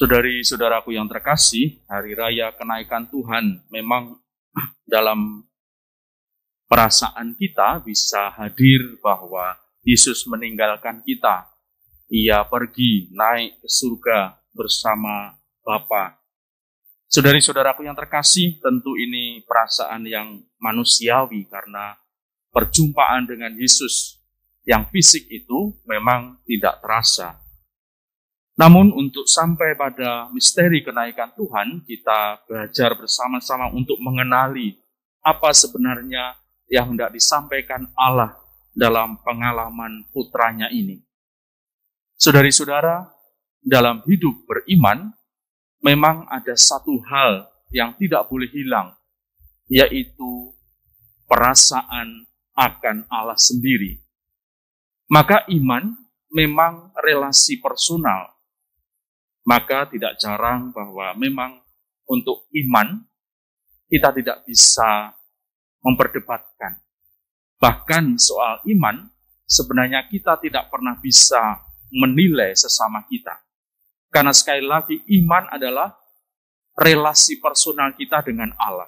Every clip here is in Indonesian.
Saudari-saudaraku yang terkasih, hari raya kenaikan Tuhan memang dalam perasaan kita bisa hadir bahwa Yesus meninggalkan kita. Ia pergi naik ke surga bersama Bapa. Saudari-saudaraku yang terkasih, tentu ini perasaan yang manusiawi karena perjumpaan dengan Yesus yang fisik itu memang tidak terasa. Namun untuk sampai pada misteri kenaikan Tuhan, kita belajar bersama-sama untuk mengenali apa sebenarnya yang hendak disampaikan Allah dalam pengalaman putranya ini. Saudari-saudara, dalam hidup beriman, memang ada satu hal yang tidak boleh hilang, yaitu perasaan akan Allah sendiri. Maka iman memang relasi personal maka tidak jarang bahwa memang untuk iman kita tidak bisa memperdebatkan. Bahkan soal iman, sebenarnya kita tidak pernah bisa menilai sesama kita. Karena sekali lagi iman adalah relasi personal kita dengan Allah.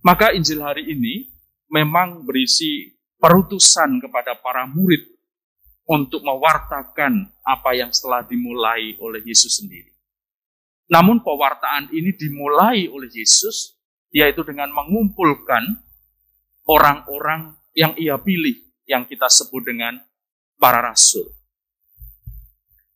Maka Injil hari ini memang berisi perutusan kepada para murid untuk mewartakan apa yang telah dimulai oleh Yesus sendiri. Namun pewartaan ini dimulai oleh Yesus, yaitu dengan mengumpulkan orang-orang yang ia pilih, yang kita sebut dengan para rasul.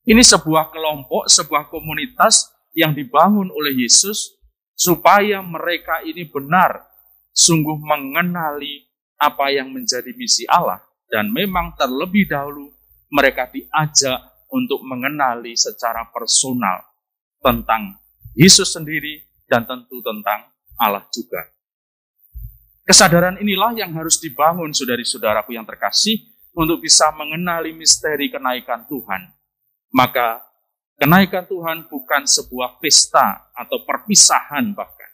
Ini sebuah kelompok, sebuah komunitas yang dibangun oleh Yesus supaya mereka ini benar sungguh mengenali apa yang menjadi misi Allah dan memang terlebih dahulu mereka diajak untuk mengenali secara personal tentang Yesus sendiri dan tentu tentang Allah juga. Kesadaran inilah yang harus dibangun saudari-saudaraku yang terkasih untuk bisa mengenali misteri kenaikan Tuhan. Maka kenaikan Tuhan bukan sebuah pesta atau perpisahan bahkan.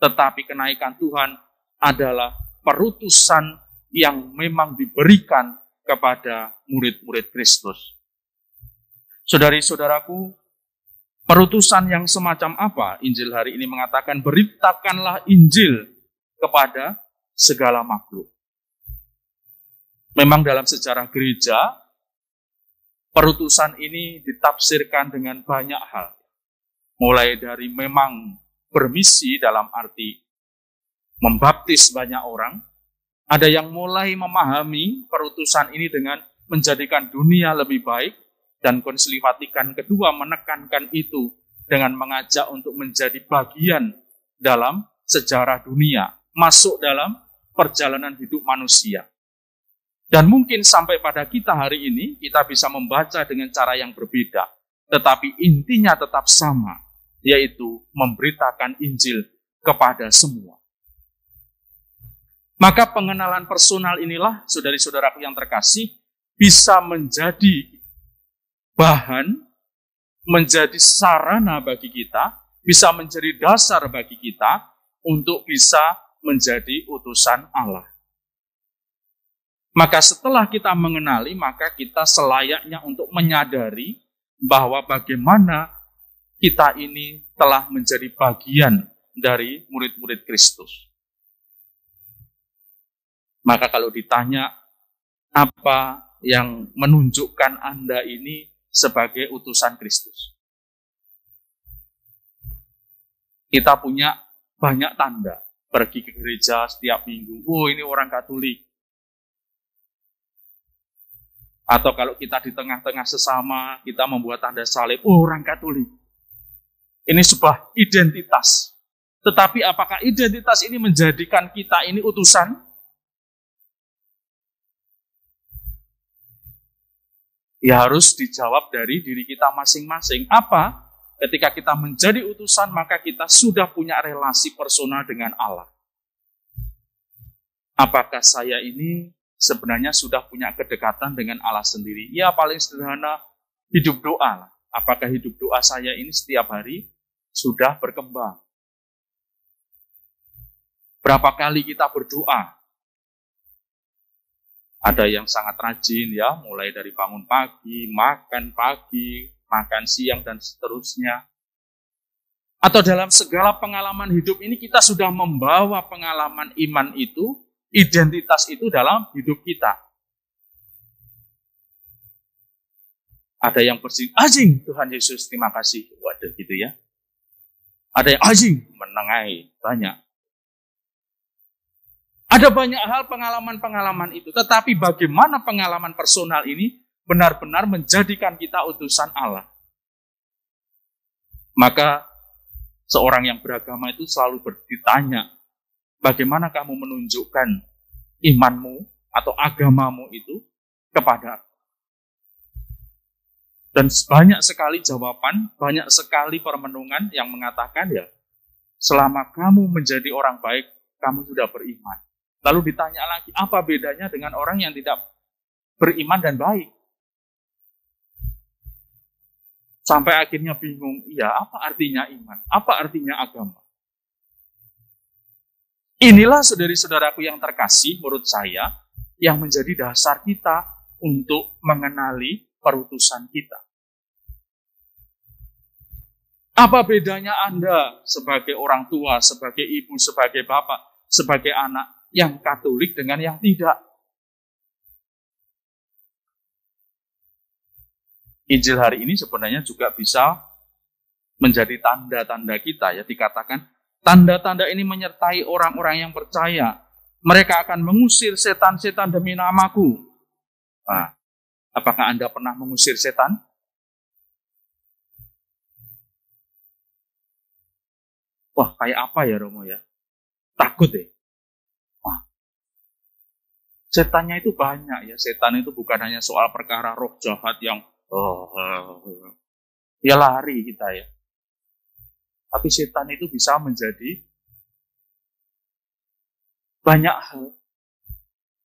Tetapi kenaikan Tuhan adalah perutusan yang memang diberikan kepada murid-murid Kristus. Saudari-saudaraku, perutusan yang semacam apa Injil hari ini mengatakan beritakanlah Injil kepada segala makhluk. Memang dalam sejarah gereja, perutusan ini ditafsirkan dengan banyak hal. Mulai dari memang bermisi dalam arti membaptis banyak orang, ada yang mulai memahami perutusan ini dengan menjadikan dunia lebih baik, dan Konsili Vatikan kedua menekankan itu dengan mengajak untuk menjadi bagian dalam sejarah dunia, masuk dalam perjalanan hidup manusia. Dan mungkin sampai pada kita hari ini, kita bisa membaca dengan cara yang berbeda, tetapi intinya tetap sama, yaitu memberitakan Injil kepada semua. Maka pengenalan personal inilah, saudari-saudaraku yang terkasih, bisa menjadi bahan, menjadi sarana bagi kita, bisa menjadi dasar bagi kita untuk bisa menjadi utusan Allah. Maka setelah kita mengenali, maka kita selayaknya untuk menyadari bahwa bagaimana kita ini telah menjadi bagian dari murid-murid Kristus. Maka kalau ditanya apa yang menunjukkan Anda ini sebagai utusan Kristus. Kita punya banyak tanda. Pergi ke gereja setiap minggu. Oh ini orang Katolik. Atau kalau kita di tengah-tengah sesama, kita membuat tanda salib. Oh orang Katolik. Ini sebuah identitas. Tetapi apakah identitas ini menjadikan kita ini utusan? Ya harus dijawab dari diri kita masing-masing. Apa? Ketika kita menjadi utusan, maka kita sudah punya relasi personal dengan Allah. Apakah saya ini sebenarnya sudah punya kedekatan dengan Allah sendiri? Ya paling sederhana, hidup doa. Apakah hidup doa saya ini setiap hari sudah berkembang? Berapa kali kita berdoa? Ada yang sangat rajin ya, mulai dari bangun pagi, makan pagi, makan siang, dan seterusnya. Atau dalam segala pengalaman hidup ini kita sudah membawa pengalaman iman itu, identitas itu dalam hidup kita. Ada yang bersih, anjing Tuhan Yesus terima kasih. Waduh gitu ya. Ada yang anjing menengai banyak. Ada banyak hal pengalaman-pengalaman itu. Tetapi bagaimana pengalaman personal ini benar-benar menjadikan kita utusan Allah. Maka seorang yang beragama itu selalu bertanya, bagaimana kamu menunjukkan imanmu atau agamamu itu kepada dan banyak sekali jawaban, banyak sekali permenungan yang mengatakan ya, selama kamu menjadi orang baik, kamu sudah beriman. Lalu ditanya lagi, apa bedanya dengan orang yang tidak beriman dan baik? Sampai akhirnya bingung, iya apa artinya iman? Apa artinya agama? Inilah saudari-saudaraku yang terkasih menurut saya, yang menjadi dasar kita untuk mengenali perutusan kita. Apa bedanya Anda sebagai orang tua, sebagai ibu, sebagai bapak, sebagai anak yang Katolik dengan yang tidak? Injil hari ini sebenarnya juga bisa menjadi tanda-tanda kita ya dikatakan tanda-tanda ini menyertai orang-orang yang percaya mereka akan mengusir setan-setan demi namaku. Nah, apakah Anda pernah mengusir setan? Wah, kayak apa ya Romo ya? Takut deh. Setannya itu banyak ya. Setan itu bukan hanya soal perkara roh jahat yang oh, ya lari kita ya. Tapi setan itu bisa menjadi banyak hal.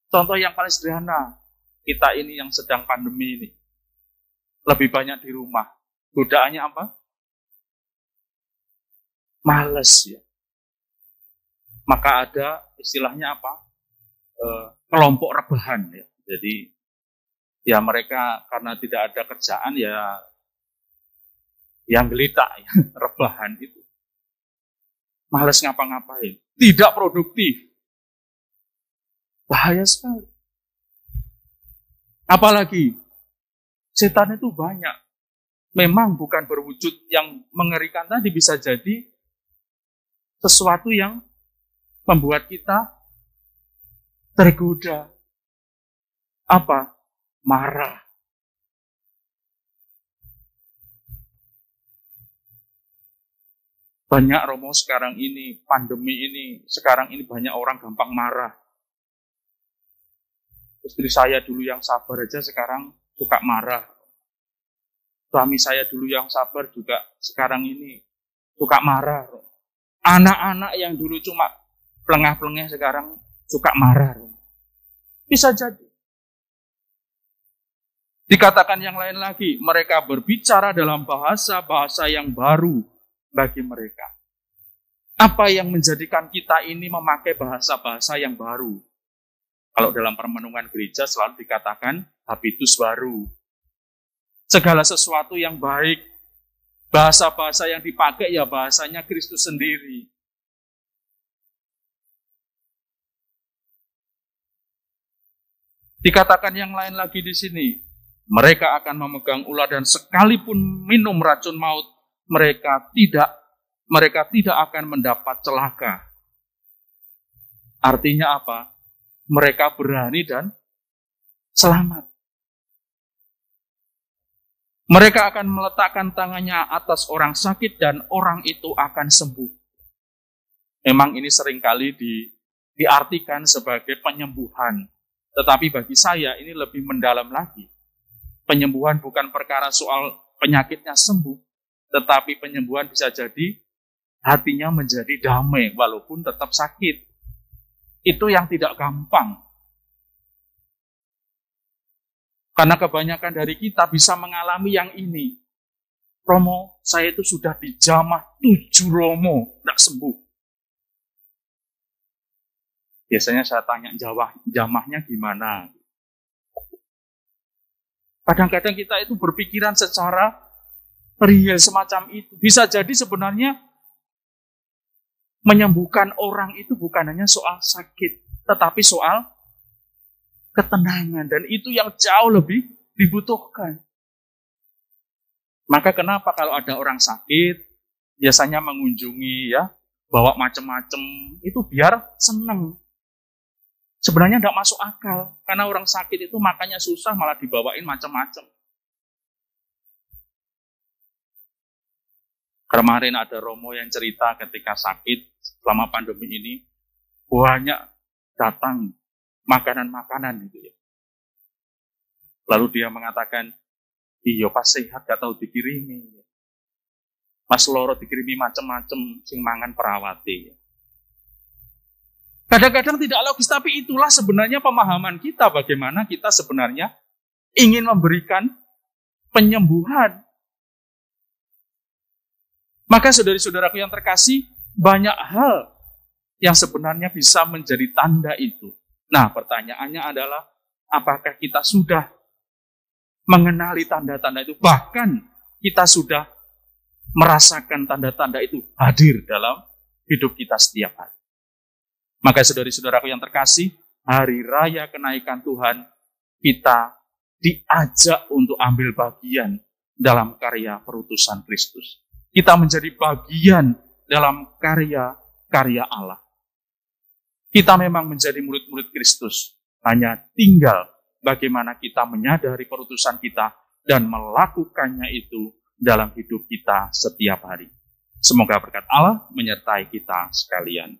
Contoh yang paling sederhana, kita ini yang sedang pandemi ini. Lebih banyak di rumah. Godaannya apa? males ya. Maka ada istilahnya apa? E, kelompok rebahan ya. Jadi ya mereka karena tidak ada kerjaan ya yang gelita ya, rebahan itu. Males ngapa-ngapain, tidak produktif. Bahaya sekali. Apalagi setan itu banyak. Memang bukan berwujud yang mengerikan tadi bisa jadi sesuatu yang membuat kita tergoda. Apa? Marah. Banyak Romo sekarang ini, pandemi ini, sekarang ini banyak orang gampang marah. Istri saya dulu yang sabar aja sekarang suka marah. Suami saya dulu yang sabar juga sekarang ini suka marah. Anak-anak yang dulu cuma pelengah-pelengah sekarang suka marah. Bisa jadi. Dikatakan yang lain lagi, mereka berbicara dalam bahasa-bahasa yang baru bagi mereka. Apa yang menjadikan kita ini memakai bahasa-bahasa yang baru? Kalau dalam permenungan gereja selalu dikatakan habitus baru. Segala sesuatu yang baik Bahasa-bahasa yang dipakai ya bahasanya Kristus sendiri. Dikatakan yang lain lagi di sini, mereka akan memegang ular dan sekalipun minum racun maut, mereka tidak mereka tidak akan mendapat celaka. Artinya apa? Mereka berani dan selamat. Mereka akan meletakkan tangannya atas orang sakit dan orang itu akan sembuh. Memang ini sering kali di, diartikan sebagai penyembuhan. Tetapi bagi saya ini lebih mendalam lagi. Penyembuhan bukan perkara soal penyakitnya sembuh, tetapi penyembuhan bisa jadi hatinya menjadi damai walaupun tetap sakit. Itu yang tidak gampang. Karena kebanyakan dari kita bisa mengalami yang ini. Romo, saya itu sudah dijamah tujuh romo, tidak sembuh. Biasanya saya tanya jawah, jamahnya gimana. Kadang-kadang kita itu berpikiran secara real semacam itu. Bisa jadi sebenarnya menyembuhkan orang itu bukan hanya soal sakit, tetapi soal ketenangan. Dan itu yang jauh lebih dibutuhkan. Maka kenapa kalau ada orang sakit, biasanya mengunjungi ya, bawa macam-macam, itu biar senang. Sebenarnya tidak masuk akal, karena orang sakit itu makannya susah malah dibawain macam-macam. Kemarin ada Romo yang cerita ketika sakit selama pandemi ini, banyak datang makanan-makanan gitu ya. Lalu dia mengatakan, iya pas sehat gak tahu dikirimi. Mas Loro dikirimi macam-macam sing mangan perawati. Kadang-kadang tidak logis, tapi itulah sebenarnya pemahaman kita bagaimana kita sebenarnya ingin memberikan penyembuhan. Maka saudari-saudaraku yang terkasih, banyak hal yang sebenarnya bisa menjadi tanda itu. Nah, pertanyaannya adalah, apakah kita sudah mengenali tanda-tanda itu? Bahkan kita sudah merasakan tanda-tanda itu hadir dalam hidup kita setiap hari. Maka saudari-saudaraku yang terkasih, hari raya kenaikan Tuhan, kita diajak untuk ambil bagian dalam karya perutusan Kristus. Kita menjadi bagian dalam karya-karya Allah. Kita memang menjadi murid-murid Kristus, hanya tinggal bagaimana kita menyadari perutusan kita dan melakukannya itu dalam hidup kita setiap hari. Semoga berkat Allah menyertai kita sekalian.